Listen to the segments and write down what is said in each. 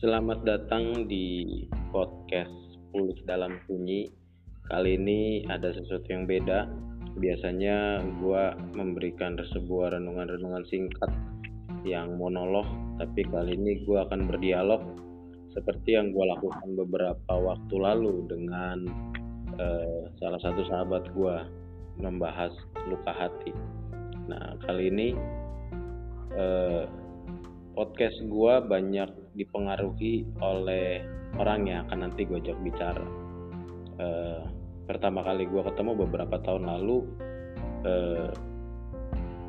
Selamat datang di podcast Pulih Dalam Sunyi. Kali ini ada sesuatu yang beda. Biasanya gue memberikan sebuah renungan-renungan singkat yang monolog, tapi kali ini gue akan berdialog seperti yang gue lakukan beberapa waktu lalu dengan uh, salah satu sahabat gue membahas luka hati. Nah kali ini uh, podcast gue banyak dipengaruhi oleh orang yang akan nanti gue ajak bicara. Uh, pertama kali gue ketemu beberapa tahun lalu, uh,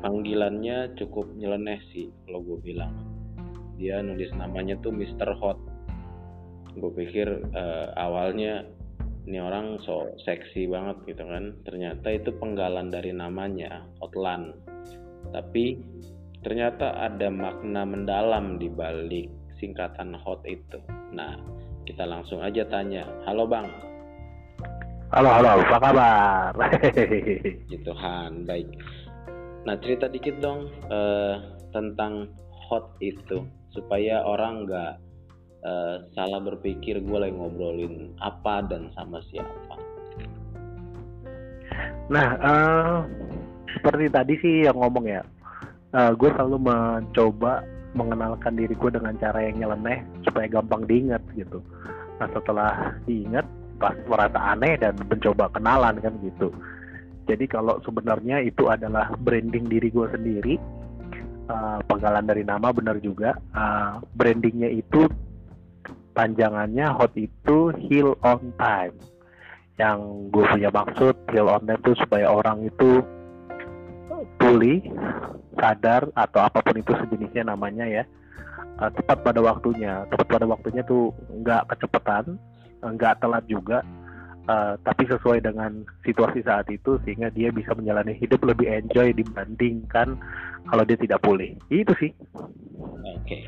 panggilannya cukup nyeleneh sih kalau gue bilang. Dia nulis namanya tuh Mr. Hot gue pikir uh, awalnya ini orang so seksi banget gitu kan ternyata itu penggalan dari namanya Hotlan tapi ternyata ada makna mendalam di balik singkatan hot itu. Nah kita langsung aja tanya. Halo bang. Halo halo. Apa kabar? Gitu Han. Baik. Nah cerita dikit dong uh, tentang hot itu. Supaya orang nggak uh, salah berpikir gue lagi ngobrolin apa dan sama siapa. Nah, uh, seperti tadi sih yang ngomong ya, uh, gue selalu mencoba mengenalkan diri gue dengan cara yang nyeleneh supaya gampang diingat gitu. Nah setelah diingat, pas merasa aneh dan mencoba kenalan kan gitu. Jadi kalau sebenarnya itu adalah branding diri gue sendiri, uh, penggalan dari nama benar juga. Uh, brandingnya itu panjangannya hot itu heal on time yang gue punya maksud heal on time itu supaya orang itu pulih sadar atau apa pun itu sejenisnya namanya ya. Uh, tepat pada waktunya. Tepat pada waktunya tuh nggak kecepatan nggak telat juga. Uh, tapi sesuai dengan situasi saat itu sehingga dia bisa menjalani hidup lebih enjoy dibandingkan kalau dia tidak pulih. Itu sih. Oke. Okay.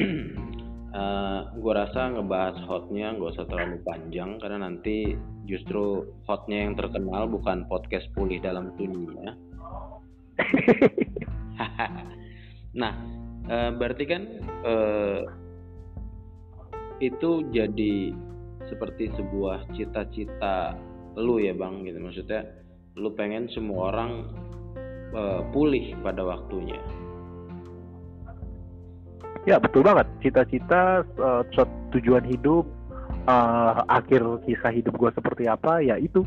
uh, eh, gue rasa ngebahas hotnya gak usah terlalu panjang karena nanti justru hotnya yang terkenal bukan podcast pulih dalam dunia nah uh, berarti kan uh, itu jadi seperti sebuah cita-cita lu ya bang gitu maksudnya lu pengen semua orang uh, pulih pada waktunya Ya betul banget. Cita-cita tujuan hidup, akhir kisah hidup gue seperti apa, ya itu.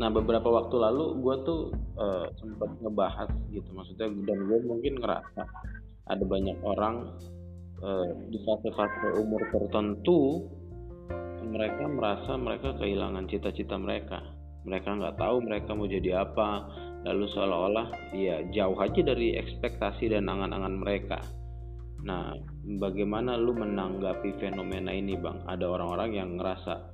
Nah beberapa waktu lalu gue tuh uh, sempat ngebahas gitu, maksudnya dan gue mungkin ngerasa ada banyak orang uh, di fase-fase umur tertentu mereka merasa mereka kehilangan cita-cita mereka. Mereka nggak tahu mereka mau jadi apa, lalu seolah-olah ya jauh aja dari ekspektasi dan angan-angan mereka. Nah, bagaimana lu menanggapi fenomena ini, Bang? Ada orang-orang yang ngerasa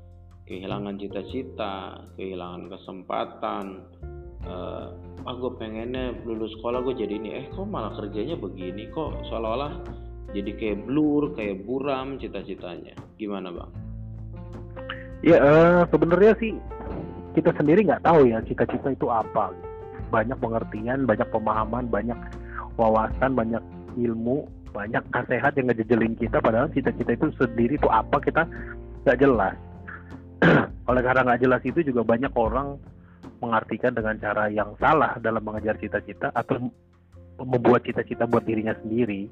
kehilangan cita-cita, kehilangan kesempatan. Uh, ah, gue pengennya lulus sekolah gue jadi ini. Eh, kok malah kerjanya begini? Kok seolah-olah jadi kayak blur, kayak buram cita-citanya. Gimana, Bang? Ya, uh, sebenarnya sih kita sendiri nggak tahu ya cita-cita itu apa banyak pengertian banyak pemahaman banyak wawasan banyak ilmu banyak nasihat yang ngejejelin kita padahal cita-cita itu sendiri itu apa kita nggak jelas oleh karena nggak jelas itu juga banyak orang mengartikan dengan cara yang salah dalam mengejar cita-cita atau membuat cita-cita buat dirinya sendiri.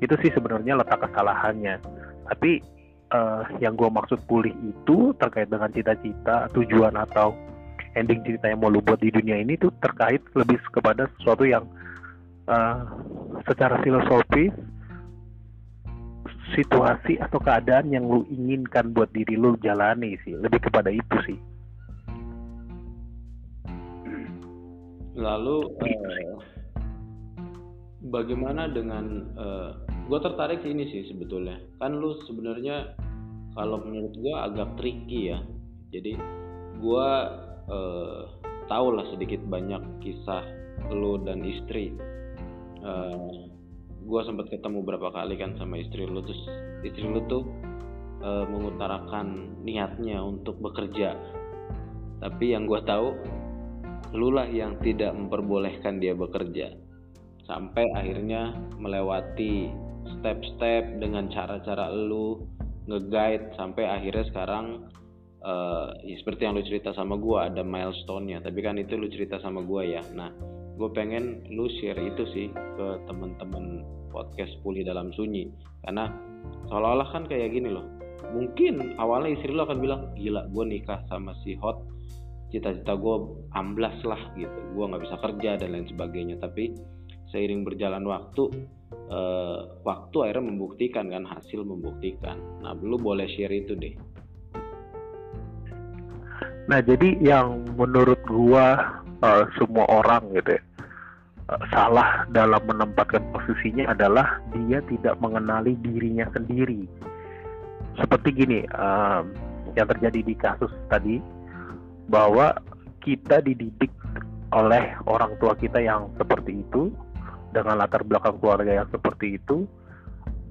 Itu sih sebenarnya letak kesalahannya. Tapi uh, yang gue maksud pulih itu terkait dengan cita-cita tujuan atau ending cerita yang mau lu buat di dunia ini tuh terkait lebih kepada sesuatu yang uh, secara filosofis situasi atau keadaan yang lu inginkan buat diri lu jalani sih. Lebih kepada itu sih. Lalu uh, bagaimana dengan uh, gue tertarik sih ini sih sebetulnya. Kan lu sebenarnya kalau menurut gue agak tricky ya. Jadi gue uh, tahu lah sedikit banyak kisah lo dan istri. Uh, eh, gue sempat ketemu berapa kali kan sama istri lo terus istri lo tuh uh, mengutarakan niatnya untuk bekerja. Tapi yang gue tahu lu lah yang tidak memperbolehkan dia bekerja. Sampai akhirnya melewati step-step dengan cara-cara lu nge-guide sampai akhirnya sekarang uh, ya seperti yang lu cerita sama gue ada milestone-nya. Tapi kan itu lu cerita sama gue ya. Nah gue pengen lu share itu sih ke temen-temen podcast pulih dalam sunyi. Karena seolah-olah kan kayak gini loh. Mungkin awalnya istri lu akan bilang gila gue nikah sama si hot. Cita-cita gue amblas lah gitu. Gue nggak bisa kerja dan lain sebagainya. Tapi seiring berjalan waktu uh, waktu akhirnya membuktikan kan hasil membuktikan. Nah lu boleh share itu deh. Nah jadi yang menurut gua uh, semua orang gitu ya salah dalam menempatkan posisinya adalah dia tidak mengenali dirinya sendiri. Seperti gini uh, yang terjadi di kasus tadi bahwa kita dididik oleh orang tua kita yang seperti itu dengan latar belakang keluarga yang seperti itu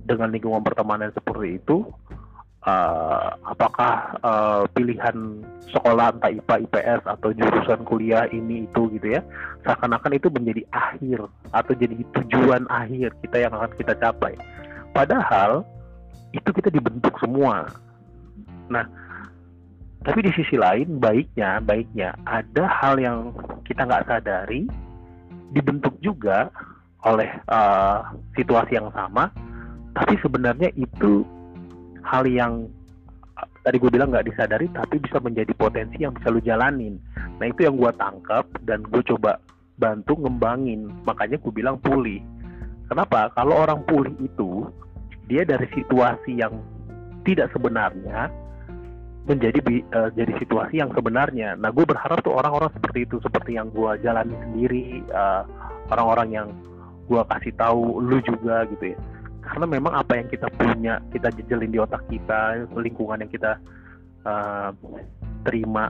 dengan lingkungan pertemanan seperti itu uh, apakah uh, pilihan sekolah entah IPA IPS atau jurusan kuliah ini itu gitu ya seakan-akan itu menjadi akhir atau jadi tujuan akhir kita yang akan kita capai. Padahal itu kita dibentuk semua. Nah tapi di sisi lain baiknya baiknya ada hal yang kita nggak sadari dibentuk juga oleh uh, situasi yang sama tapi sebenarnya itu hal yang uh, tadi gue bilang nggak disadari tapi bisa menjadi potensi yang bisa lu jalanin. Nah itu yang gue tangkap dan gue coba bantu ngembangin. Makanya gue bilang pulih. Kenapa? Kalau orang pulih itu dia dari situasi yang tidak sebenarnya menjadi uh, jadi situasi yang sebenarnya. Nah, gue berharap tuh orang-orang seperti itu, seperti yang gue jalani sendiri, uh, orang-orang yang gue kasih tahu lu juga gitu ya karena memang apa yang kita punya kita jejelin di otak kita lingkungan yang kita uh, terima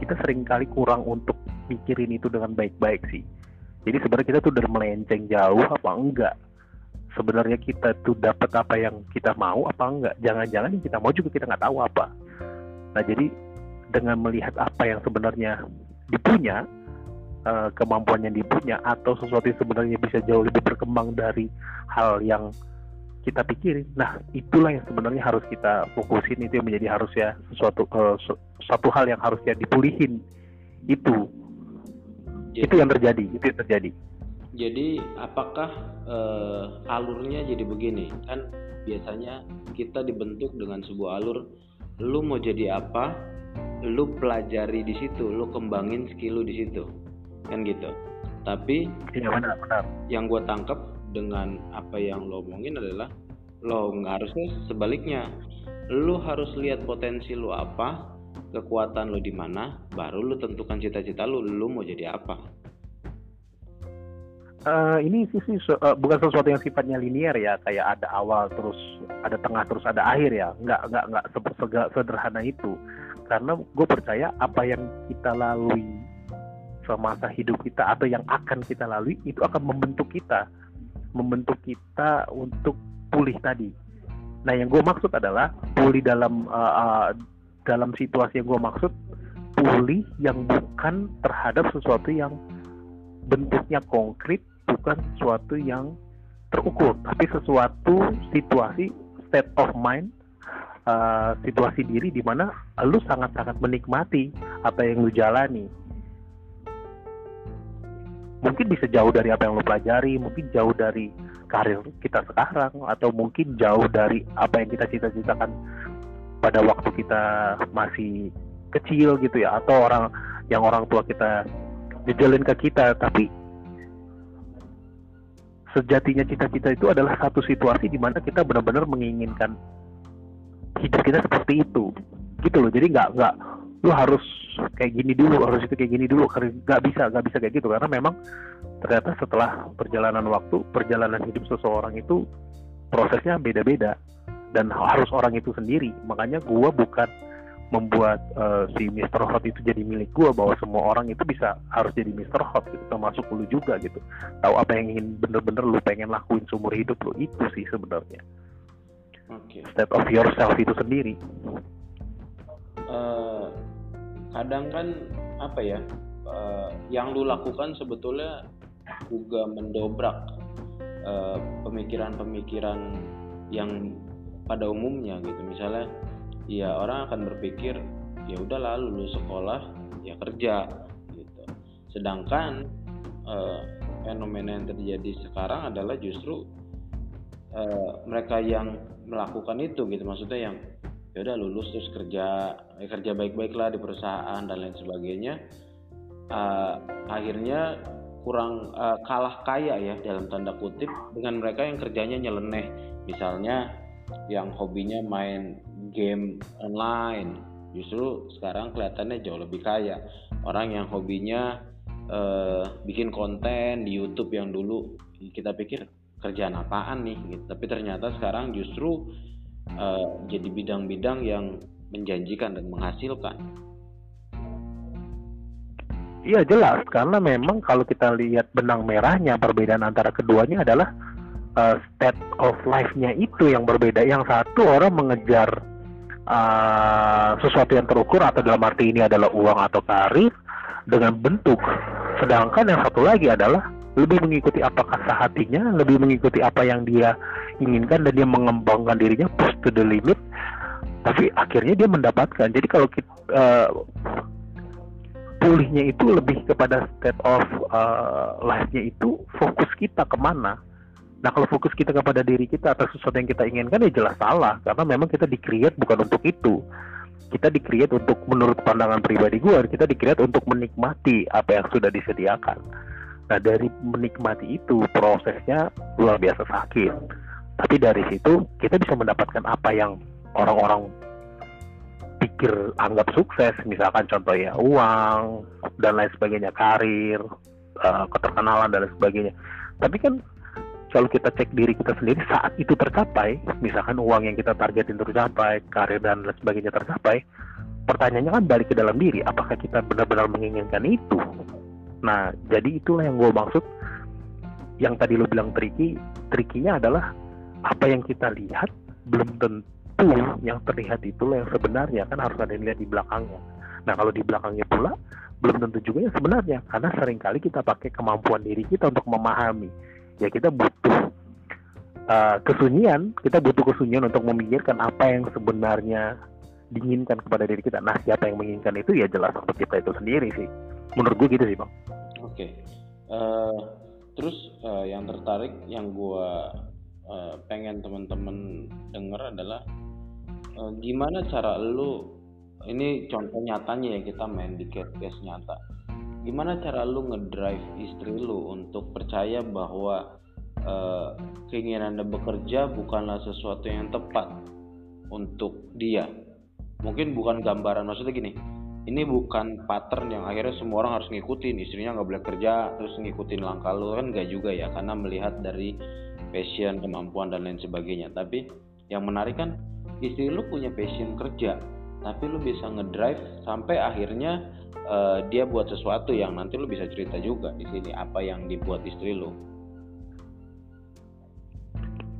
kita sering kali kurang untuk mikirin itu dengan baik-baik sih. Jadi sebenarnya kita tuh udah melenceng jauh apa enggak? Sebenarnya kita tuh dapat apa yang kita mau apa enggak? Jangan-jangan yang kita mau juga kita nggak tahu apa. Nah jadi dengan melihat apa yang sebenarnya dipunya uh, kemampuan yang dipunya atau sesuatu yang sebenarnya bisa jauh lebih berkembang dari hal yang kita pikirin. Nah, itulah yang sebenarnya harus kita fokusin itu yang menjadi harusnya sesuatu uh, satu hal yang harusnya dipulihin. Itu. Jadi, itu yang terjadi, itu yang terjadi. Jadi, apakah uh, alurnya jadi begini? Kan biasanya kita dibentuk dengan sebuah alur lu mau jadi apa? Lu pelajari di situ, lu kembangin skill lu di situ kan gitu. Tapi ya, benar, benar. yang gue tangkap dengan apa yang lo omongin adalah lo nggak harusnya sebaliknya. Lo harus lihat potensi lo apa kekuatan lo di mana baru lo tentukan cita-cita lo lo mau jadi apa. Uh, ini sih uh, bukan sesuatu yang sifatnya linear ya kayak ada awal terus ada tengah terus ada akhir ya. Nggak nggak nggak sederhana itu. Karena gue percaya apa yang kita lalui semasa hidup kita atau yang akan kita lalui itu akan membentuk kita. Membentuk kita untuk pulih tadi. Nah yang gue maksud adalah pulih dalam uh, uh, dalam situasi yang gue maksud pulih yang bukan terhadap sesuatu yang bentuknya konkret bukan sesuatu yang terukur tapi sesuatu situasi state of mind uh, situasi diri di mana lu sangat-sangat menikmati apa yang lu jalani mungkin bisa jauh dari apa yang lo pelajari mungkin jauh dari karir kita sekarang atau mungkin jauh dari apa yang kita cita-citakan pada waktu kita masih kecil gitu ya atau orang yang orang tua kita jejelin ke kita. Tapi sejatinya cita-cita itu adalah satu situasi di mana kita benar-benar menginginkan hidup kita seperti itu. Gitu loh. Jadi nggak nggak lu harus kayak gini dulu harus itu kayak gini dulu nggak bisa nggak bisa kayak gitu karena memang ternyata setelah perjalanan waktu perjalanan hidup seseorang itu prosesnya beda-beda dan harus orang itu sendiri makanya gua bukan membuat uh, si Mr. Hot itu jadi milik gua bahwa semua orang itu bisa harus jadi Mr. Hot gitu termasuk lu juga gitu tahu apa yang ingin bener-bener lu pengen lakuin seumur hidup lu itu sih sebenarnya okay. state of yourself itu sendiri uh, kadang kan apa ya uh, yang lu lakukan sebetulnya juga mendobrak eh, pemikiran-pemikiran yang pada umumnya gitu. Misalnya ya orang akan berpikir ya udah lalu lulus sekolah ya kerja gitu. Sedangkan uh, fenomena yang terjadi sekarang adalah justru uh, mereka yang melakukan itu gitu. Maksudnya yang ya udah lulus terus kerja ya kerja baik-baik lah di perusahaan dan lain sebagainya. Uh, akhirnya kurang uh, kalah kaya ya dalam tanda kutip dengan mereka yang kerjanya nyeleneh. Misalnya yang hobinya main game online. Justru sekarang kelihatannya jauh lebih kaya. Orang yang hobinya uh, bikin konten di YouTube yang dulu kita pikir kerjaan apaan nih gitu. Tapi ternyata sekarang justru uh, jadi bidang-bidang yang menjanjikan dan menghasilkan. Iya jelas. Karena memang kalau kita lihat benang merahnya perbedaan antara keduanya adalah uh, state of life-nya itu yang berbeda. Yang satu orang mengejar uh, sesuatu yang terukur atau dalam arti ini adalah uang atau karir dengan bentuk. Sedangkan yang satu lagi adalah lebih mengikuti apa kata hatinya lebih mengikuti apa yang dia inginkan dan dia mengembangkan dirinya push to the limit tapi akhirnya dia mendapatkan jadi kalau kita uh, pulihnya itu lebih kepada state of uh, life-nya itu fokus kita ke mana Nah kalau fokus kita kepada diri kita atas sesuatu yang kita inginkan ya jelas salah karena memang kita di bukan untuk itu. Kita di untuk menurut pandangan pribadi gue kita di untuk menikmati apa yang sudah disediakan. Nah dari menikmati itu prosesnya luar biasa sakit. Tapi dari situ kita bisa mendapatkan apa yang orang-orang pikir anggap sukses, misalkan contoh ya uang dan lain sebagainya, karir, uh, keterkenalan dan lain sebagainya. Tapi kan kalau kita cek diri kita sendiri saat itu tercapai, misalkan uang yang kita targetin tercapai, karir dan lain sebagainya tercapai, pertanyaannya kan balik ke dalam diri, apakah kita benar-benar menginginkan itu? Nah, jadi itulah yang gue maksud, yang tadi lo bilang tricky, trikinya adalah apa yang kita lihat belum tentu yang terlihat itulah yang sebenarnya kan harus ada yang lihat di belakangnya. Nah kalau di belakangnya pula belum tentu juga yang sebenarnya karena sering kali kita pakai kemampuan diri kita untuk memahami ya kita butuh uh, kesunyian kita butuh kesunyian untuk memikirkan apa yang sebenarnya diinginkan kepada diri kita nah siapa yang menginginkan itu ya jelas untuk kita itu sendiri sih menurut gue gitu sih bang oke okay. uh, eh, terus uh, yang tertarik yang gue uh, pengen teman-teman denger adalah uh, gimana cara lu ini contoh nyatanya ya kita main di case nyata. Gimana cara lu ngedrive istri lu untuk percaya bahwa uh, keinginan anda bekerja bukanlah sesuatu yang tepat untuk dia? Mungkin bukan gambaran maksudnya gini ini bukan pattern yang akhirnya semua orang harus ngikutin. Istrinya nggak boleh kerja terus ngikutin langkah lu kan nggak juga ya. Karena melihat dari passion kemampuan dan lain sebagainya tapi yang menarik kan istri lu punya passion kerja tapi lu bisa ngedrive sampai akhirnya uh, dia buat sesuatu yang nanti lu bisa cerita juga di sini apa yang dibuat istri lu.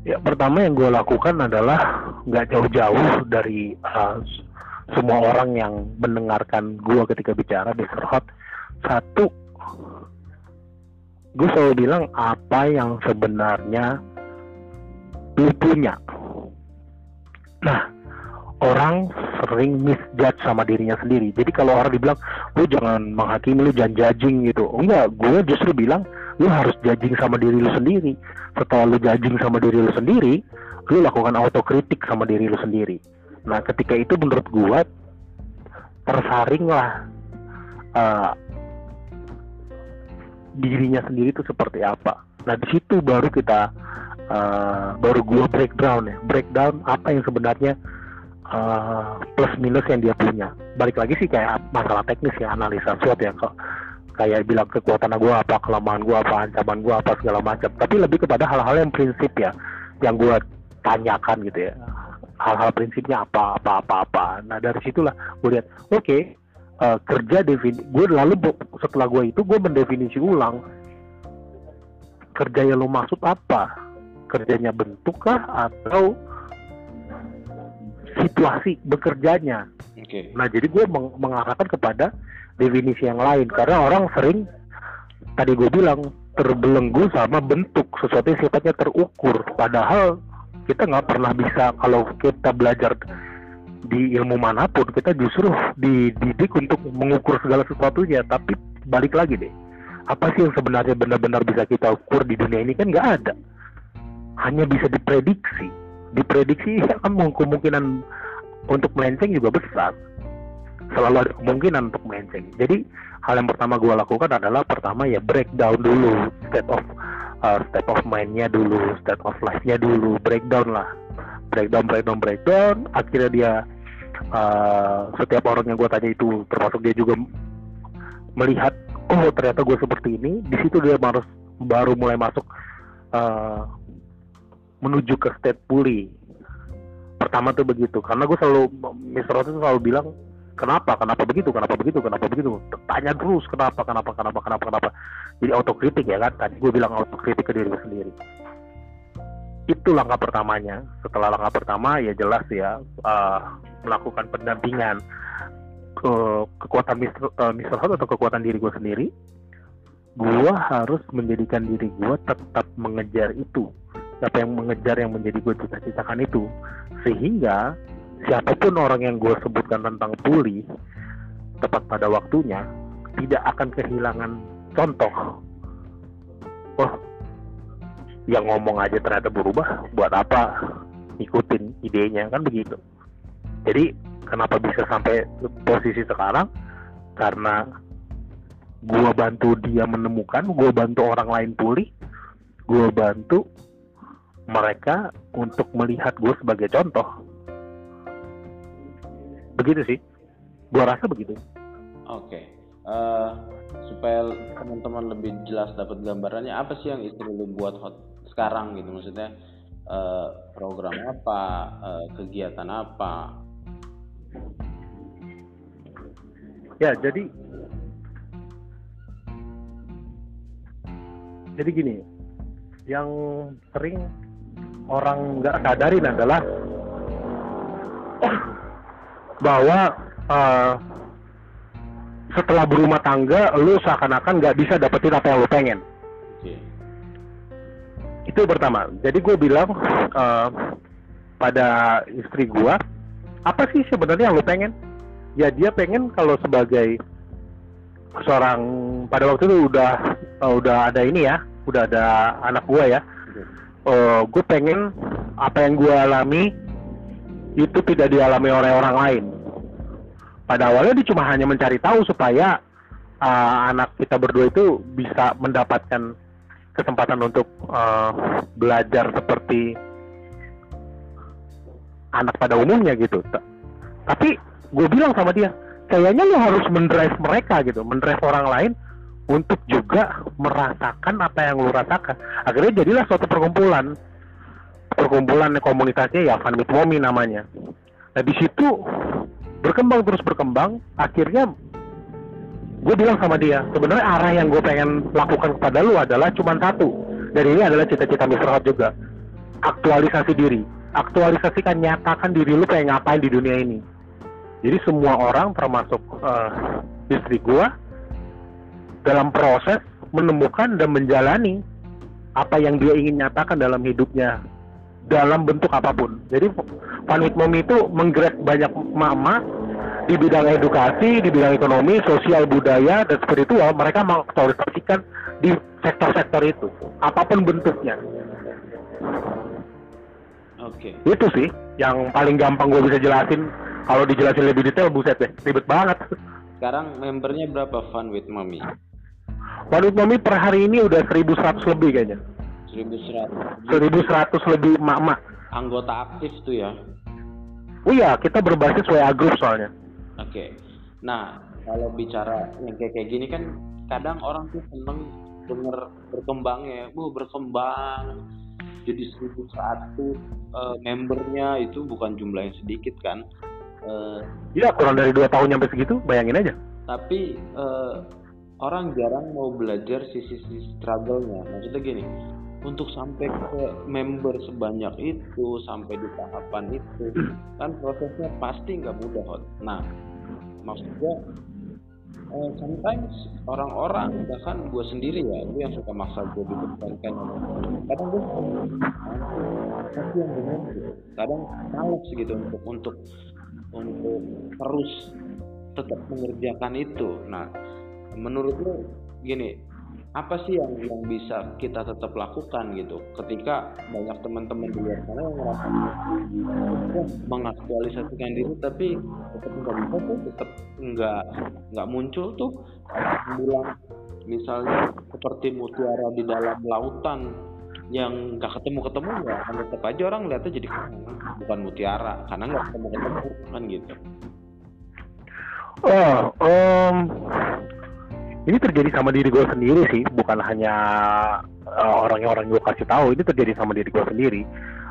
Ya pertama yang gue lakukan adalah nggak jauh-jauh dari uh, semua orang yang mendengarkan gue ketika bicara di Serhot. Satu, gue selalu bilang apa yang sebenarnya lu punya. Nah, orang sering misjudge sama dirinya sendiri. Jadi kalau orang dibilang, lu jangan menghakimi, lu jangan judging gitu. Enggak, gue justru bilang, lu harus judging sama diri lu sendiri. Setelah lu judging sama diri lu sendiri, lu lakukan autokritik sama diri lu sendiri. Nah, ketika itu menurut gue, tersaring lah uh, dirinya sendiri itu seperti apa. Nah, di situ baru kita uh, baru gue breakdown ya, breakdown apa yang sebenarnya uh, plus minus yang dia punya. Balik lagi sih kayak masalah teknis ya analisa SWOT ya kok kayak bilang kekuatan gue apa, kelemahan gue apa, ancaman gue apa segala macam. Tapi lebih kepada hal-hal yang prinsip ya, yang gue tanyakan gitu ya. Hal-hal prinsipnya apa, apa, apa, apa. Nah dari situlah gue lihat, oke, okay, uh, kerja defini, gue lalu setelah gue itu gue mendefinisi ulang kerja yang lo maksud apa? Kerjanya bentuk kah atau situasi bekerjanya. Okay. Nah jadi gue meng mengarahkan kepada definisi yang lain karena orang sering tadi gue bilang terbelenggu sama bentuk sesuatu yang sifatnya terukur padahal kita nggak pernah bisa kalau kita belajar di ilmu mana pun kita justru dididik untuk mengukur segala sesuatunya. Tapi balik lagi deh apa sih yang sebenarnya benar-benar bisa kita ukur di dunia ini? Kan nggak ada. Hanya bisa diprediksi. Diprediksi ya kan kemungkinan untuk melenceng juga besar. Selalu ada kemungkinan untuk melenceng. Jadi hal yang pertama gue lakukan adalah pertama ya breakdown dulu. State of uh, state of mindnya dulu state of life-nya dulu. Breakdown lah breakdown breakdown breakdown. Akhirnya dia uh, setiap orang yang gue tanya itu termasuk dia juga melihat oh ternyata gue seperti ini. Di situ dia harus baru mulai masuk uh, menuju ke state pulih pertama tuh begitu karena gue selalu Mr. Rose selalu bilang kenapa? Kenapa begitu? Kenapa begitu? Kenapa begitu? Tanya terus kenapa? Kenapa? Kenapa? Kenapa? Kenapa? Jadi autokritik ya kan tadi gue bilang autokritik ke diri sendiri itu langkah pertamanya setelah langkah pertama ya jelas ya uh, melakukan pendampingan ke kekuatan Mr. Uh. Hot atau kekuatan diri gue sendiri gue harus menjadikan diri gue tetap mengejar itu siapa yang mengejar yang menjadi gue cita-citakan itu sehingga siapa pun orang yang gue sebutkan tentang pulih tepat pada waktunya tidak akan kehilangan contoh oh yang ngomong aja ternyata berubah buat apa ikutin idenya? Kan begitu. Jadi kenapa bisa sampai posisi sekarang? Karena gua bantu dia menemukan gua bantu orang lain pulih gua bantu mereka untuk melihat gue sebagai contoh. Begitu sih. Gua rasa begitu. Oke. Okay. uh, eh, supaya teman-teman lebih jelas dapat gambarannya apa sih yang istri lu buat hot sekarang gitu. Maksudnya uh, program apa uh, kegiatan apa? Ya jadi jadi gini yang sering orang nggak sadarin adalah bahwa uh, setelah berumah tangga lu seakan-akan nggak bisa dapetin apa yang lu pengen itu pertama. Jadi gue bilang uh, pada istri gue apa sih sebenarnya yang lo pengen? Ya dia pengen kalau sebagai seorang pada waktu itu udah uh, udah ada ini ya udah ada anak gue ya. Uh, eh, gue pengen apa yang gue alami itu tidak dialami oleh orang lain. Pada awalnya dia cuma hanya mencari tahu supaya uh, anak kita berdua itu bisa mendapatkan kesempatan untuk uh, belajar seperti anak pada umumnya gitu. Tapi gue bilang sama dia, kayaknya lo harus mendrive mereka gitu, mendrive orang lain untuk juga merasakan apa yang lo rasakan. Akhirnya jadilah suatu perkumpulan, perkumpulan komunitasnya ya with Mommy namanya. Nah di situ berkembang terus berkembang, akhirnya gue bilang sama dia sebenarnya arah yang gue pengen lakukan kepada lu adalah cuma satu dan ini adalah cita-cita Mr. Hot juga aktualisasi diri aktualisasikan nyatakan diri lu pengen ngapain di dunia ini jadi semua orang termasuk uh, istri gue dalam proses menemukan dan menjalani apa yang dia ingin nyatakan dalam hidupnya dalam bentuk apa pun. Jadi with Mom itu menggrab banyak mama di bidang edukasi, di bidang ekonomi, sosial budaya dan spiritual mereka mengaktualisasikan di sektor-sektor itu, apa pun bentuknya. Oke. Okay. Itu sih yang paling gampang gue bisa jelasin. Kalau dijelasin lebih detail, buset deh, ribet banget. Sekarang membernya berapa Fun with Mommy? Fun with Mommy per hari ini udah 1100 lebih kayaknya. 1100. 1100 lebih mak-mak. Anggota aktif tuh ya? Oh iya, kita berbasis WA group soalnya. Oke. Nah, kalau bicara yang kayak kayak gini kan kadang orang tuh seneng denger berkembangnya, bu berkembang jadi 1100 uh, membernya itu bukan jumlah yang sedikit kan? Uh, iya kurang dari dua tahun sampai segitu, bayangin aja. Tapi uh, orang jarang mau belajar sisi-sisi struggle-nya. Maksudnya gini, untuk sampai ke member sebanyak itu sampai di tahapan itu kan prosesnya pasti nggak mudah hot. Nah maksudnya uh, sometimes orang-orang bahkan gue sendiri ya gue yang suka maksa gue dipertahankan kadang gue tapi yang benar kadang males gitu untuk untuk untuk terus tetap mengerjakan itu. Nah menurut lo gini apa sih yang yang bisa kita tetap lakukan gitu? Ketika banyak teman-teman di luar sana yang merasa mengaktualisasikan diri tapi tetap nggak bisa tuh tetap nggak nggak muncul tuh bilang misalnya seperti mutiara di dalam lautan yang nggak ketemu ketemu ya kan tetap aja orang lihatnya jadi bukan mutiara karena nggak ketemu ketemu kan gitu. Oh um, ini terjadi sama diri gue sendiri sih bukan hanya uh, orang yang orang gue kasih tahu ini terjadi sama diri gue sendiri.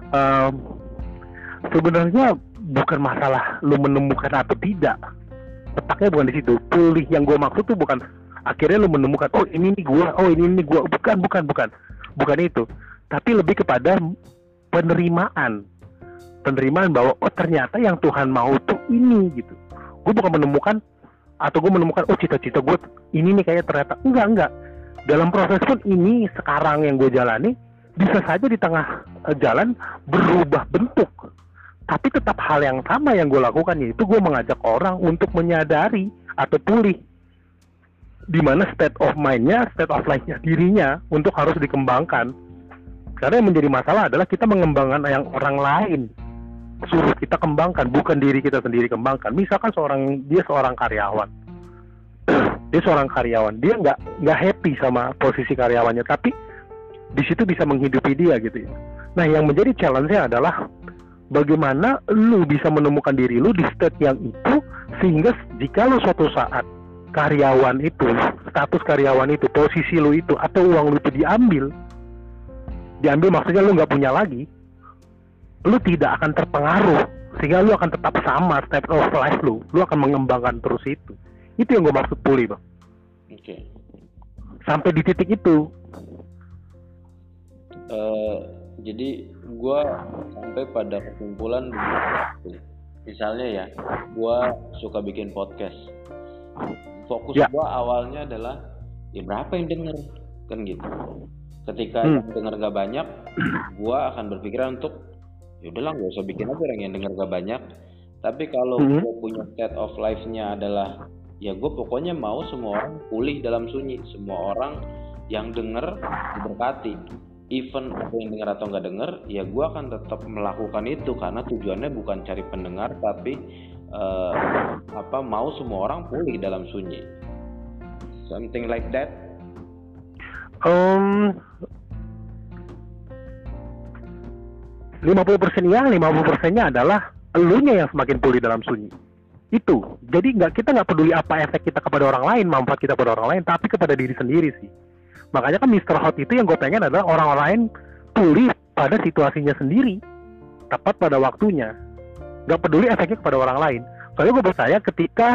Um, sebenarnya bukan masalah lu menemukan atau tidak. Letaknya bukan di situ. Pulih yang gue maksud tuh bukan akhirnya lu menemukan oh ini nih gue oh ini nih gue bukan bukan bukan. Bukan itu. Tapi lebih kepada penerimaan. Penerimaan bahwa oh ternyata yang Tuhan mau tuh ini gitu. Gue bukan menemukan atau gue menemukan oh cita-cita gue ini nih kayak ternyata. Enggak enggak. Dalam proses pun ini sekarang yang gue jalani bisa saja di tengah uh, jalan berubah bentuk. Tapi tetap hal yang sama yang gue lakukan yaitu gue mengajak orang untuk menyadari atau pulih di mana state of mind-nya, state of life-nya dirinya untuk harus dikembangkan. Karena yang menjadi masalah adalah kita mengembangkan yang orang lain suruh kita kembangkan bukan diri kita sendiri kembangkan. Misalkan seorang dia seorang karyawan. Dia seorang karyawan. Dia nggak nggak happy sama posisi karyawannya tapi di situ bisa menghidupi dia gitu ya. Nah yang menjadi challenge-nya adalah bagaimana lu bisa menemukan diri lu di state yang itu sehingga jika lu suatu saat karyawan itu status karyawan itu posisi lu itu atau uang lu itu diambil diambil maksudnya lu nggak punya lagi lu tidak akan terpengaruh sehingga lu akan tetap sama step of life lu. Lu akan mengembangkan terus itu. Itu yang gue maksud pulih bang. Oke. Okay. sampai di titik itu. Uh, jadi gue sampai pada kesimpulan misalnya ya gue suka bikin podcast. Fokus ya. gue awalnya adalah ya berapa yang denger? Kan gitu. Ketika hmm. yang denger gak banyak gue akan berpikiran untuk ya udahlah nggak usah bikin aja orang yang denger gak banyak. Tapi kalau hmm. gue punya state of life-nya adalah ya gue pokoknya mau semua orang pulih dalam sunyi. Semua orang yang denger diberkati. Even ada yang dengar atau nggak denger ya gue akan tetap melakukan itu. Karena tujuannya bukan cari pendengar tapi uh, apa mau semua orang pulih dalam sunyi. Something like that? Um 50% iya, 50 persennya adalah elunya yang semakin pulih dalam sunyi. Itu. Jadi nggak kita nggak peduli apa efek kita kepada orang lain, manfaat kita kepada orang lain, tapi kepada diri sendiri sih. Makanya kan Mr. Hot itu yang gue pengen adalah orang lain pulih pada situasinya sendiri, tepat pada waktunya. Nggak peduli efeknya kepada orang lain. Soalnya gue percaya ketika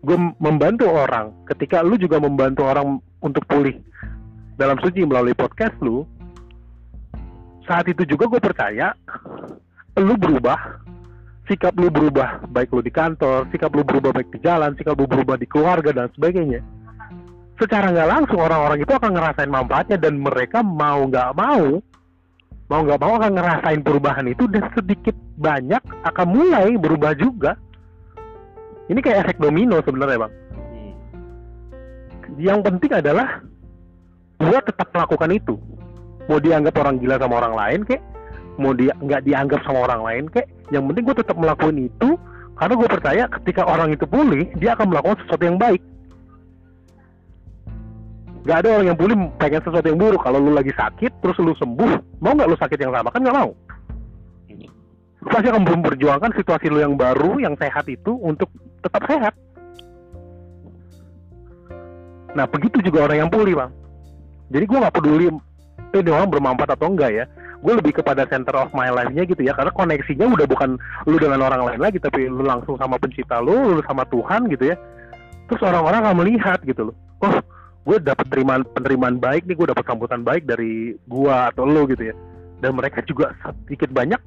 gue membantu orang, ketika lu juga membantu orang untuk pulih dalam suci melalui podcast lu, saat itu juga gue percaya lu berubah sikap lu berubah baik lu di kantor sikap lu berubah baik di jalan sikap lu berubah di keluarga dan sebagainya. Secara nggak langsung orang-orang itu akan ngerasain manfaatnya dan mereka mau nggak mau mau nggak mau akan ngerasain perubahan itu dan sedikit banyak akan mulai berubah juga. Ini kayak efek domino sebenarnya bang. Hmm. yang penting adalah buat tetap melakukan itu mau dianggap orang gila sama orang lain kek? Mau dia nggak dianggap sama orang lain kek? Yang penting gue tetap melakukan itu karena gue percaya ketika orang itu pulih dia akan melakukan sesuatu yang baik. Gak ada orang yang pulih pengen sesuatu yang buruk. Kalau lu lagi sakit terus lu sembuh mau nggak lu sakit yang sama? Kan nggak mau. Lu pasti akan memperjuangkan situasi lu yang baru yang sehat itu untuk tetap sehat. Nah begitu juga orang yang pulih bang. Jadi gue nggak peduli ini orang bermanfaat atau enggak ya? Gue lebih kepada center of my life-nya gitu ya karena koneksinya udah bukan lu dengan orang lain lagi tapi lu langsung sama pencipta lu lu sama Tuhan gitu ya. Terus orang-orang akan melihat gitu loh. Oh gue dapet penerimaan penerimaan baik nih gue dapet sambutan baik dari gue atau lu gitu ya. Dan mereka juga sedikit banyak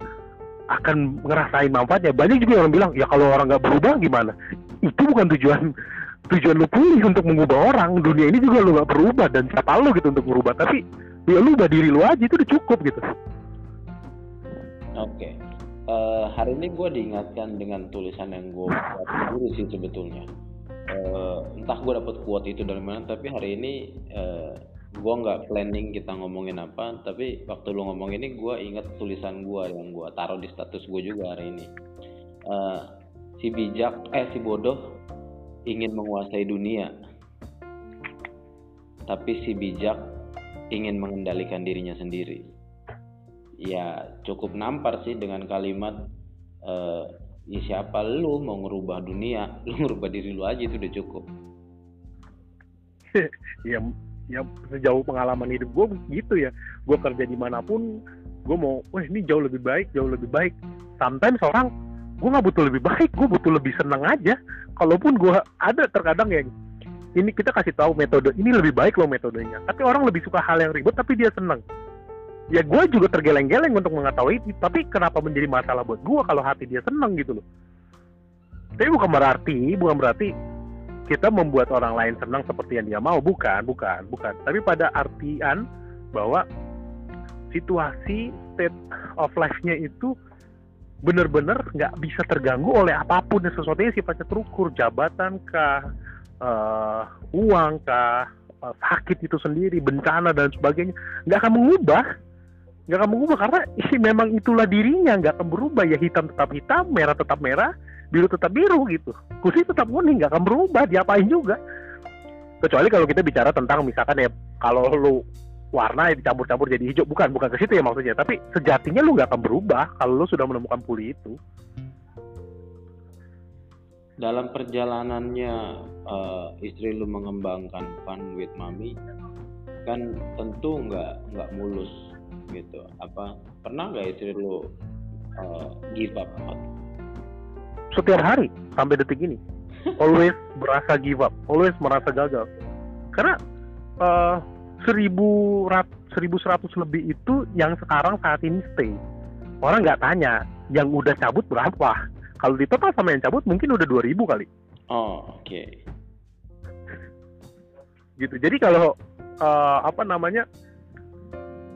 akan ngerasain manfaatnya. Banyak juga orang bilang ya kalau orang nggak berubah gimana? Itu bukan tujuan tujuan lu pulih untuk mengubah orang. Dunia ini juga lu gak berubah dan siapa lu gitu untuk berubah tapi ya lu ubah diri lu aja itu udah cukup gitu. Oke. Okay. uh, hari ini gue diingatkan dengan tulisan yang gue buat sendiri sih sebetulnya. Uh, entah gue dapet quote itu dari mana tapi hari ini uh, gue nggak planning kita ngomongin apa tapi waktu lu ngomong ini gue inget tulisan gue yang gue taruh di status gue juga hari ini. Uh, si bijak eh si bodoh ingin menguasai dunia. Tapi si bijak ingin mengendalikan dirinya sendiri. Ya cukup nampar sih dengan kalimat uh, ya siapa lu mau ngerubah dunia? Lu ngerubah diri lu aja itu udah cukup. Ya ya sejauh pengalaman hidup gue gitu ya. Gue kerja di mana pun gue mau wah ini jauh lebih baik jauh lebih baik. Sometimes orang gue nggak butuh lebih baik gue butuh lebih senang aja. Kalaupun gue ada terkadang yang ini kita kasih tahu metode ini lebih baik loh metodenya. Tapi orang lebih suka hal yang ribet tapi dia senang ya gue juga tergeleng-geleng untuk mengetahui tapi kenapa menjadi masalah buat gue kalau hati dia senang gitu loh. Tapi bukan berarti bukan berarti kita membuat orang lain senang seperti yang dia mau. Bukan bukan bukan. Tapi pada artian bahwa situasi state of life-nya itu benar-benar nggak bisa terganggu oleh apa pun yang sesuatu yang sifatnya terukur. Jabatan kah uh, uang kah uh, sakit itu sendiri bencana dan sebagainya nggak akan mengubah. Nggak akan mengubah karena isi memang itulah dirinya nggak akan berubah. Ya hitam tetap hitam merah tetap merah biru tetap biru gitu. Kursi tetap kuning nggak akan berubah diapain juga? Kecuali kalau kita bicara tentang misalkan ya kalau lu warna dicampur-campur jadi hijau. Bukan bukan ke situ ya maksudnya. Tapi sejatinya lu nggak akan berubah kalau lu sudah menemukan puli itu dalam perjalanannya uh, istri lu mengembangkan fun with mami kan tentu nggak nggak mulus gitu. Apa pernah nggak istri lu uh, give up? Setiap hari sampai detik ini. Always berasa give up always merasa gagal. Karena uh, seribu rat seribu seratus lebih itu yang sekarang saat ini stay. Orang nggak tanya yang udah cabut berapa kalau di total sama yang cabut mungkin udah dua ribu kali. Oh oke. Okay. gitu. Jadi kalau uh, apa namanya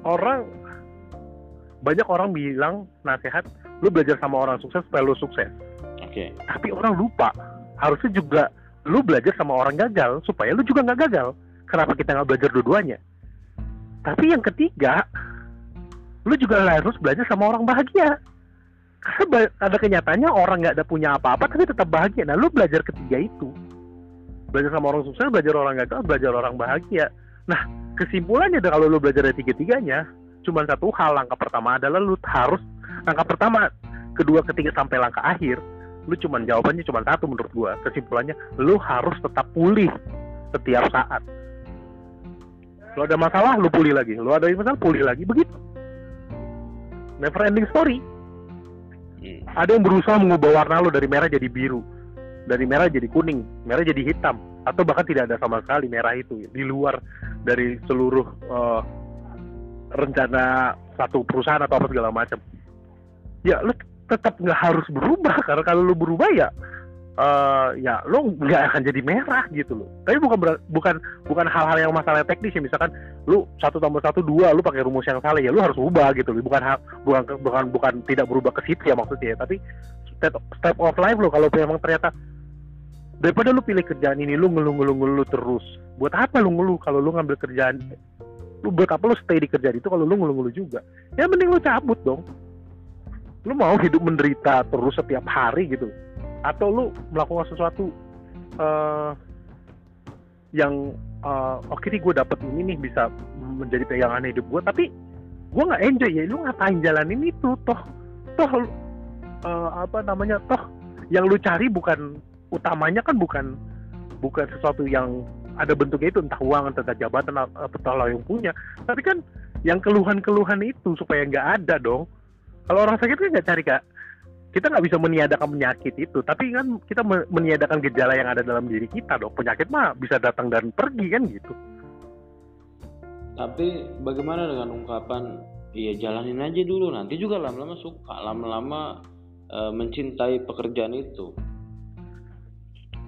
orang banyak orang bilang nasihat lu belajar sama orang sukses supaya lu sukses. Okay. tapi orang lupa harusnya juga lu belajar sama orang gagal supaya lu juga nggak gagal. Kenapa kita nggak belajar dua-duanya? Tapi yang ketiga lu juga harus belajar sama orang bahagia ada kenyataannya orang nggak ada punya apa-apa tapi tetap bahagia. Nah lu belajar ketiga itu. Belajar sama orang sukses belajar orang gagal belajar orang bahagia. Nah kesimpulannya kalau lu belajar dari tiga-tiganya cuma satu hal langkah pertama adalah lu harus langkah pertama kedua ketiga sampai langkah akhir lu cuman jawabannya cuma satu menurut gua. Kesimpulannya lu harus tetap pulih setiap saat. Lu ada masalah lu pulih lagi. Lu ada masalah pulih lagi. Begitu. Never ending story hmm. ada yang berusaha mengubah warna lu dari merah jadi biru dari merah jadi kuning merah jadi hitam atau bahkan tidak ada sama sekali merah itu di luar dari seluruh uh, rencana satu perusahaan atau apa segala macam ya lu tetap nggak harus berubah karena kalau lu berubah ya uh, ya lu nggak akan jadi merah gitu loh. Tapi bukan bukan bukan hal-hal yang masalah teknis ya. Misalkan lu satu tambah satu dua lu pakai rumus yang salah ya lu harus ubah gitu loh. Bukan hal, bukan bukan bukan tidak berubah ke situ ya maksudnya. Tapi step step of life lo kalau memang ternyata daripada lu pilih kerjaan ini lu ngeluh ngeluh ngeluh terus buat apa lu ngeluh kalau lu ngambil kerjaan? Lu buat apa lu stay di kerjaan itu kalau lu ngeluh ngeluh juga? Ya mending lu cabut dong. Lu mau hidup menderita terus setiap hari gitu atau lu melakukan sesuatu uh, yang uh, oke okay gue dapet ini nih bisa menjadi pegangan hidup gue tapi gue nggak enjoy ya. Lu ngapain jalanin itu toh? Toh uh, apa namanya toh? Yang lu cari bukan utamanya kan bukan bukan sesuatu yang ada bentuknya itu entah uang entah jabatan atau lo yang punya. Tapi kan yang keluhan-keluhan itu supaya nggak ada dong. Kalau orang sakit kan nggak cari kak kita nggak bisa meniadakan penyakit itu. Tapi kan kita meniadakan gejala yang ada dalam diri kita dong. Penyakit mah bisa datang dan pergi kan gitu. Tapi bagaimana dengan ungkapan iya jalanin aja dulu nanti juga lama-lama suka lama-lama e, mencintai pekerjaan itu.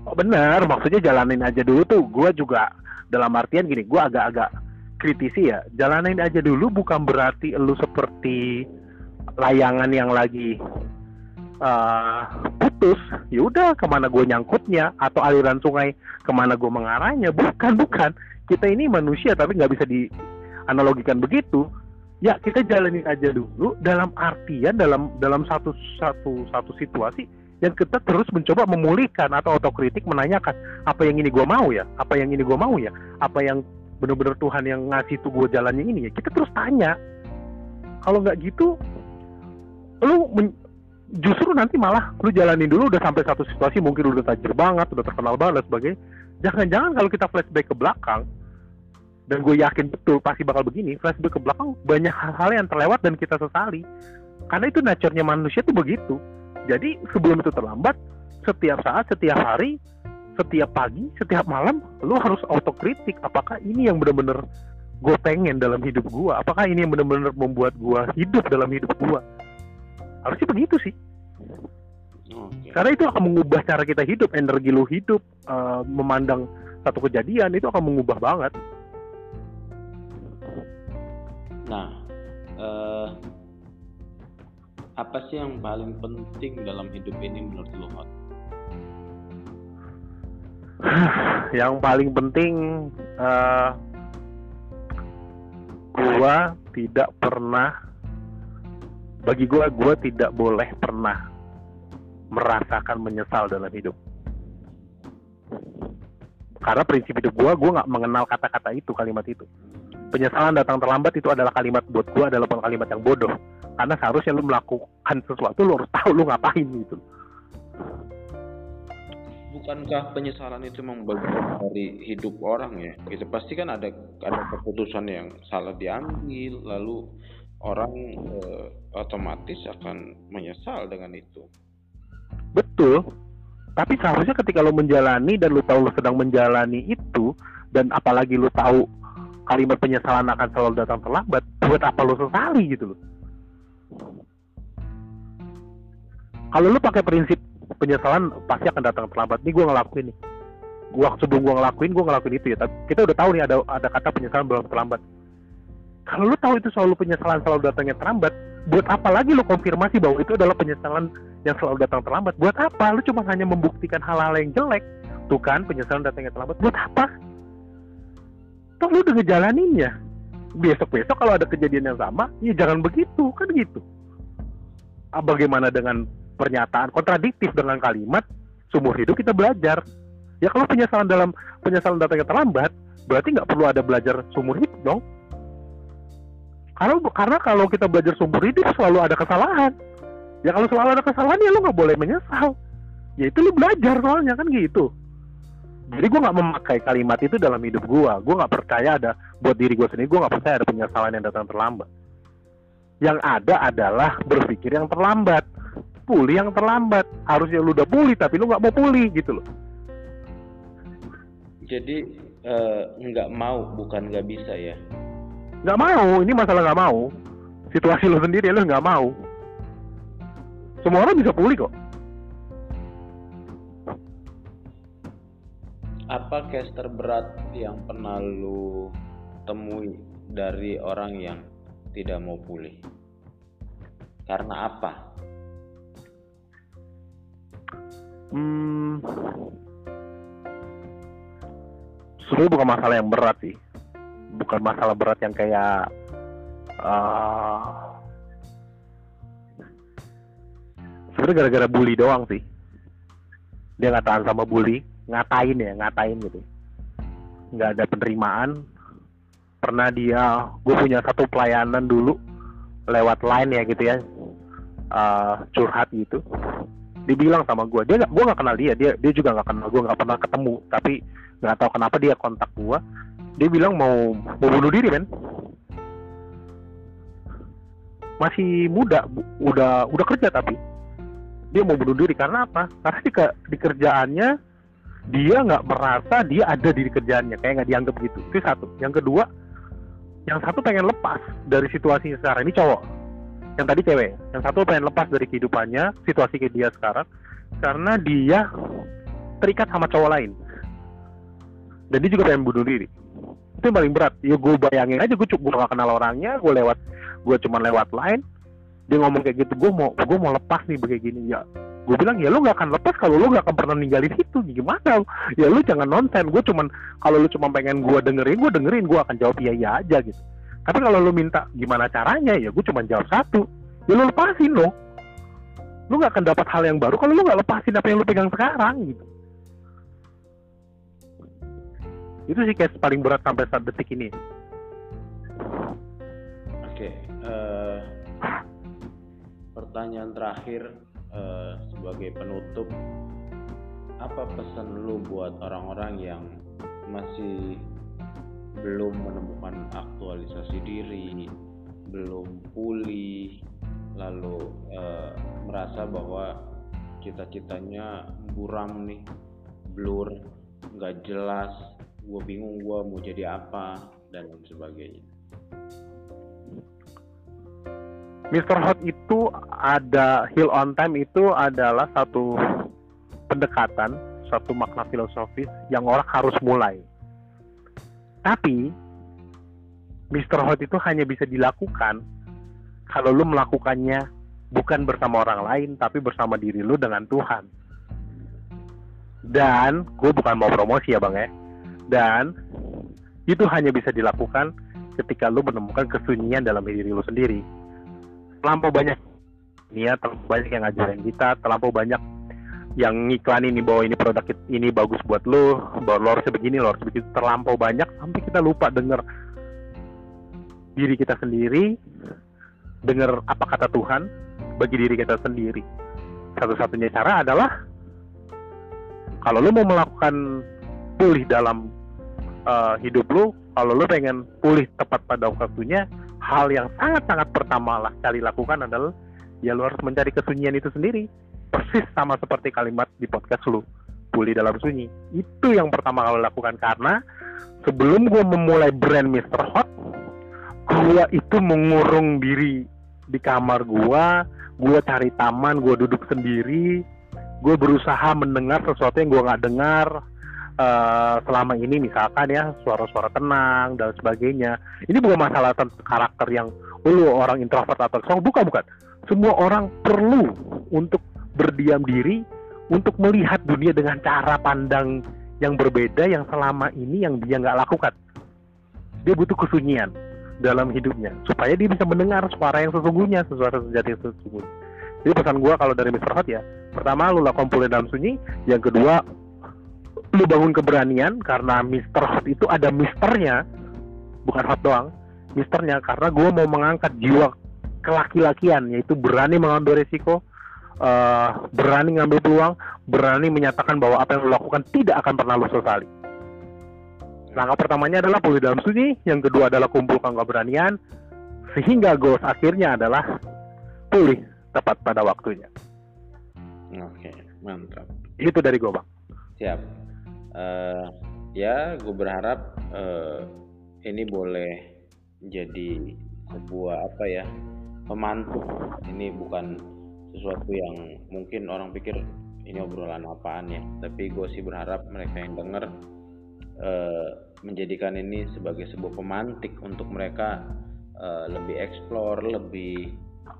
Oh, bener maksudnya jalanin aja dulu tuh. Gue juga dalam artian gini gue agak-agak kritisi ya. Jalanin aja dulu bukan berarti lu seperti layangan yang lagi uh, putus. Ya udah ke mana gue nyangkutnya? Atau aliran sungai ke mana gue mengarahnya? Bukan bukan. Kita ini manusia tapi nggak bisa dianalogikan begitu. Ya kita jalanin aja dulu. Dalam artian dalam dalam satu satu satu situasi yang kita terus mencoba memulihkan atau otokritik menanyakan apa yang ini gue mau ya? Apa yang ini gue mau ya? Apa yang benar-benar Tuhan yang ngasih tuh gue jalannya ini ya? Kita terus tanya. Kalau nggak gitu lu justru nanti malah lu jalanin dulu udah sampai satu situasi mungkin udah tajir banget udah terkenal banget dan sebagainya jangan-jangan kalau kita flashback ke belakang dan gue yakin betul pasti bakal begini flashback ke belakang banyak hal-hal yang terlewat dan kita sesali karena itu nature manusia tuh begitu jadi sebelum itu terlambat, setiap saat, setiap hari, setiap pagi, setiap malam, lu harus autokritik. Apakah ini yang benar-benar gue pengen dalam hidup gue? Apakah ini yang benar-benar membuat gue hidup dalam hidup gue? Harusnya begitu sih. Okay. Karena itu akan mengubah cara kita hidup, energi lu hidup, uh, memandang satu kejadian itu akan mengubah banget. Nah, uh, apa sih yang paling penting dalam hidup ini menurut lo Hot? yang paling penting uh, gua tidak pernah bagi gua gua tidak boleh pernah merasakan menyesal dalam hidup. Karena prinsip hidup gua gua nggak mengenal kata-kata itu kalimat itu. Penyesalan datang terlambat itu adalah kalimat buat gua adalah kalimat yang bodoh. Karena seharusnya lu melakukan sesuatu lu harus tahu lu ngapain gitu. Bukankah penyesalan itu memang dari hidup orang ya? Gitu pasti kan ada ada keputusan yang salah diambil lalu orang eh, otomatis akan menyesal dengan itu. Betul. Tapi seharusnya ketika lu menjalani dan lu tahu lu sedang menjalani itu dan apalagi lu tahu kalimat penyesalan akan selalu datang terlambat buat apa lu sesali gitu loh? Kalau lu pakai prinsip penyesalan pasti akan datang terlambat. Nih gue ngelakuin nih. Gua sebelum gue ngelakuin gue ngelakuin itu ya. Tapi kita udah tahu nih ada ada kata penyesalan belum terlambat kalau lu tahu itu selalu penyesalan selalu datangnya terlambat buat apa lagi lu konfirmasi bahwa itu adalah penyesalan yang selalu datang terlambat? Buat apa? Lu cuma hanya membuktikan hal-hal yang jelek. Tuh kan penyesalan datangnya terlambat. Buat apa? Toh lu udah ngejalaninnya. Besok-besok kalau ada kejadian yang sama ya jangan begitu. Kan gitu. Ah, bagaimana dengan pernyataan kontradiktif dengan kalimat seumur hidup kita belajar. Ya kalau penyesalan dalam penyesalan datanya terlambat, berarti nggak perlu ada belajar seumur hidup dong. Karena karena kalau kita belajar seumur hidup selalu ada kesalahan. Ya kalau selalu ada kesalahan ya lo nggak boleh menyesal. Ya itu lo belajar soalnya kan gitu. Jadi gue nggak memakai kalimat itu dalam hidup gue. Gue nggak percaya ada buat diri gue sendiri. Gue nggak percaya ada penyesalan yang datang terlambat. Yang ada adalah berpikir yang terlambat pulih yang terlambat harusnya lu udah pulih tapi lu nggak mau pulih gitu loh jadi uh, nggak mau bukan nggak bisa ya nggak mau ini masalah nggak mau. Situasi lu sendiri lu nggak mau. Semua orang bisa pulih kok. Apa case terberat yang pernah lu temui dari orang yang tidak mau pulih? Karena apa? Hmm, sebenarnya bukan masalah yang berat sih, bukan masalah berat yang kayak uh, sebenarnya gara-gara bully doang sih. Dia nggak tahan sama bully, ngatain ya, ngatain gitu. Nggak ada penerimaan. Pernah dia, gue punya satu pelayanan dulu lewat line ya gitu ya, uh, curhat gitu dibilang sama gue dia gue nggak kenal dia dia dia juga nggak kenal gue nggak pernah ketemu tapi nggak tahu kenapa dia kontak gue dia bilang mau mau bunuh diri men. Masih muda bu, udah udah kerja tapi. Dia mau bunuh diri karena apa? Karena di, di kerjaannya dia nggak merasa dia ada di kerjaannya. Kayak nggak dianggap gitu. Itu satu. Yang kedua yang satu pengen lepas dari situasi sekarang. Ini cowok. Yang tadi cewek. Yang satu pengen lepas dari kehidupannya situasi kayak dia sekarang. Karena dia terikat sama cowok lain. Dan dia juga pengen bunuh diri itu yang paling berat. Ya gue bayangin aja gue cukup gak kenal orangnya gue lewat gue cuma lewat line. Dia ngomong kayak gitu gue mau gue mau lepas nih begini ya gue bilang ya lu gak akan lepas kalau lu gak akan pernah ninggalin itu. Gimana? Ya lu jangan nonsen. Gue cuman kalau lu cuma pengen gue dengerin gue dengerin. Gue akan jawab iya iya aja gitu. Tapi kalau lu minta gimana caranya ya gue cuma jawab satu. Ya lu lepasin lo lu gak akan dapat hal yang baru kalau lu gak lepasin apa yang lu pegang sekarang gitu itu sih kayak paling berat sampai saat detik ini. Oke okay, uh, eh, pertanyaan terakhir uh, sebagai penutup apa pesan lu buat orang-orang yang masih belum menemukan aktualisasi diri belum pulih lalu uh, merasa bahwa cita-citanya buram nih blur nggak jelas gue bingung gue mau jadi apa dan lain sebagainya Mr. Hot itu ada Hill on Time itu adalah satu pendekatan, satu makna filosofis yang orang harus mulai. Tapi Mr. Hot itu hanya bisa dilakukan kalau lu melakukannya bukan bersama orang lain tapi bersama diri lu dengan Tuhan. Dan gue bukan mau promosi ya bang ya dan itu hanya bisa dilakukan ketika lu menemukan kesunyian dalam diri lu sendiri. Terlampau banyak ya terlampau banyak yang ngajarin kita terlampau banyak yang ngiklan ini bahwa ini produk ini bagus buat lo bahwa lo harus begini lo harus begitu. Terlampau banyak sampai kita lupa denger diri kita sendiri dengar apa kata Tuhan bagi diri kita sendiri. Satu-satunya cara adalah kalau lo mau melakukan pulih dalam uh, hidup lu kalau lu pengen pulih tepat pada waktunya hal yang sangat-sangat pertama lah kali lakukan adalah ya lu harus mencari kesunyian itu sendiri persis sama seperti kalimat di podcast lu pulih dalam sunyi itu yang pertama kali lakukan karena sebelum gue memulai brand Mr. Hot gue itu mengurung diri di kamar gue gue cari taman gue duduk sendiri gue berusaha mendengar sesuatu yang gue nggak dengar uh, selama ini misalkan ya suara-suara tenang dan sebagainya. Ini bukan masalah tentang karakter yang oh, lu orang introvert atau extrovert bukan bukan. Semua orang perlu untuk berdiam diri untuk melihat dunia dengan cara pandang yang berbeda yang selama ini yang dia nggak lakukan. Dia butuh kesunyian dalam hidupnya supaya dia bisa mendengar suara yang sesungguhnya suara sejati yang sesungguhnya. Jadi pesan gue kalau dari Mr. Hot ya pertama lu lakukan pulih dalam sunyi yang kedua lu bangun keberanian karena Mister Hot itu ada misternya bukan hot doang misternya karena gue mau mengangkat jiwa kelaki-lakian yaitu berani mengambil resiko uh, berani ngambil peluang berani menyatakan bahwa apa yang lo lakukan tidak akan pernah lo sesali langkah pertamanya adalah pulih dalam sunyi yang kedua adalah kumpulkan keberanian sehingga goals akhirnya adalah pulih tepat pada waktunya. Oke mantap. Itu dari gue bang. Siap uh, ya gue berharap uh, ini boleh jadi sebuah apa ya pemantik ini bukan sesuatu yang mungkin orang pikir ini obrolan apaan ya. Tapi gue sih berharap mereka yang denger uh, menjadikan ini sebagai sebuah pemantik untuk mereka uh, lebih eksplor lebih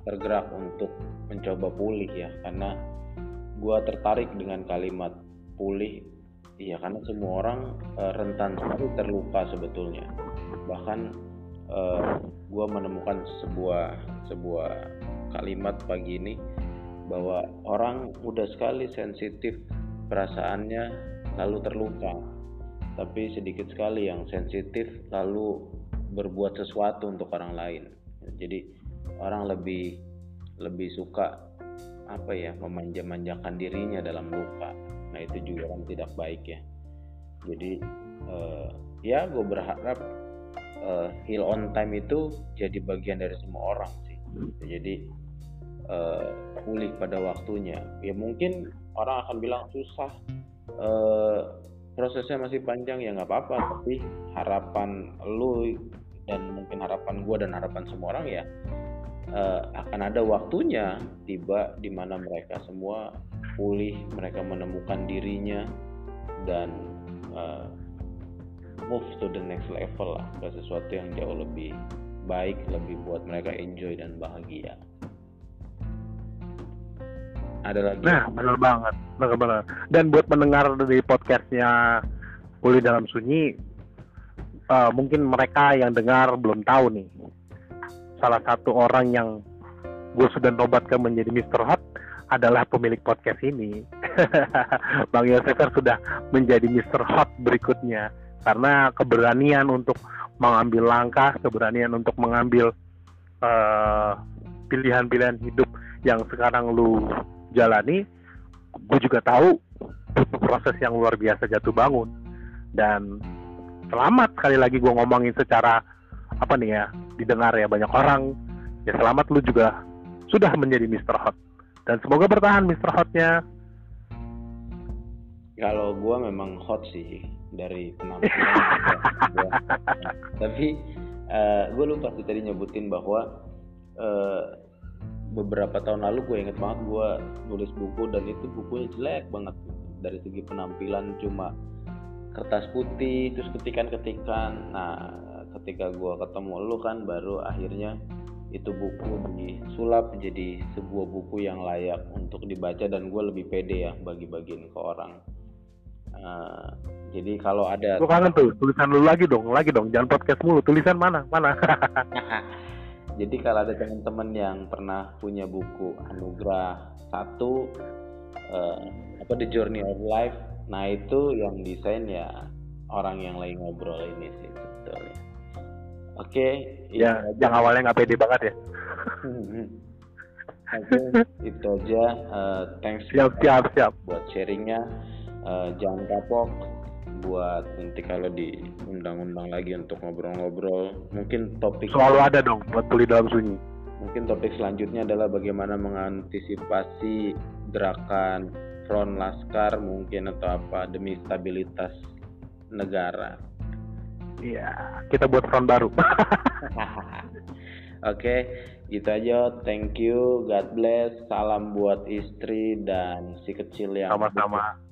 tergerak untuk mencoba pulih ya. Karena gue tertarik dengan kalimat pulih Iya, karena semua orang uh, rentan sekali terluka sebetulnya. Bahkan uh, eh, gue menemukan sebuah sebuah kalimat pagi ini bahwa orang mudah sekali sensitif perasaannya lalu terluka, tapi sedikit sekali yang sensitif lalu berbuat sesuatu untuk orang lain. Jadi orang lebih lebih suka apa ya memanja-manjakan dirinya dalam luka nah itu juga kan tidak baik ya. Jadi uh, ya gue berharap uh, heal on time itu jadi bagian dari semua orang sih. Jadi uh, pulih pada waktunya. Ya mungkin orang akan bilang susah uh, prosesnya masih panjang ya nggak apa-apa. Tapi harapan lu dan mungkin harapan gue dan harapan semua orang ya uh, akan ada waktunya tiba di mana mereka semua pulih, mereka menemukan dirinya dan uh, move to the next level lah. Ke sesuatu yang jauh lebih baik lebih buat mereka enjoy dan bahagia. Ada lagi? Nah benar banget. Benar benar. Dan buat mendengar dari podcastnya Pulih dalam sunyi uh, mungkin mereka yang dengar belum tahu nih salah satu orang yang gue sudah nobatkan menjadi Mr. Hot adalah pemilik podcast ini. Bang Yosefer sudah menjadi Mr. Hot berikutnya karena keberanian untuk mengambil langkah, keberanian untuk mengambil eh, pilihan-pilihan hidup yang sekarang lu jalani, gue juga tahu proses yang luar biasa jatuh bangun dan selamat sekali lagi gue ngomongin secara apa nih ya didengar ya banyak orang ya selamat lu juga sudah menjadi Mr. Hot dan semoga bertahan Mr. Hotnya kalau gue memang hot sih dari penampilan tapi uh, eh, gue lupa sih tadi nyebutin bahwa uh, beberapa tahun lalu gue inget banget gue nulis buku dan itu bukunya jelek banget dari segi penampilan cuma kertas putih terus ketikan-ketikan nah ketika gue ketemu lu kan baru akhirnya itu buku disulap menjadi sebuah buku yang layak untuk dibaca dan gue lebih pede ya bagi-bagiin ke orang. Uh, jadi kalau ada gue kangen tuh tulisan lu lagi dong lagi dong jangan podcast mulu tulisan mana mana? Jadi kalau ada teman-teman yang pernah punya buku anugerah satu uh, apa The Journey of Life nah itu yang desain ya orang yang lagi ngobrol ini sih sebetulnya Oke. Okay, ya, yang awalnya nggak pede banget ya. Oke, itu aja. Uh, thanks. Siap, siap, siap. Buat sharingnya. Uh, jangan kapok buat nanti kalau diundang-undang lagi untuk ngobrol-ngobrol. Mungkin topik selalu ada dong buat pulih dalam sunyi. Mungkin topik selanjutnya adalah bagaimana mengantisipasi gerakan front laskar mungkin atau apa demi stabilitas negara. Iya, kita buat front baru. Oke, okay, gitu aja. Thank you, God bless. Salam buat istri dan si kecil yang sama-sama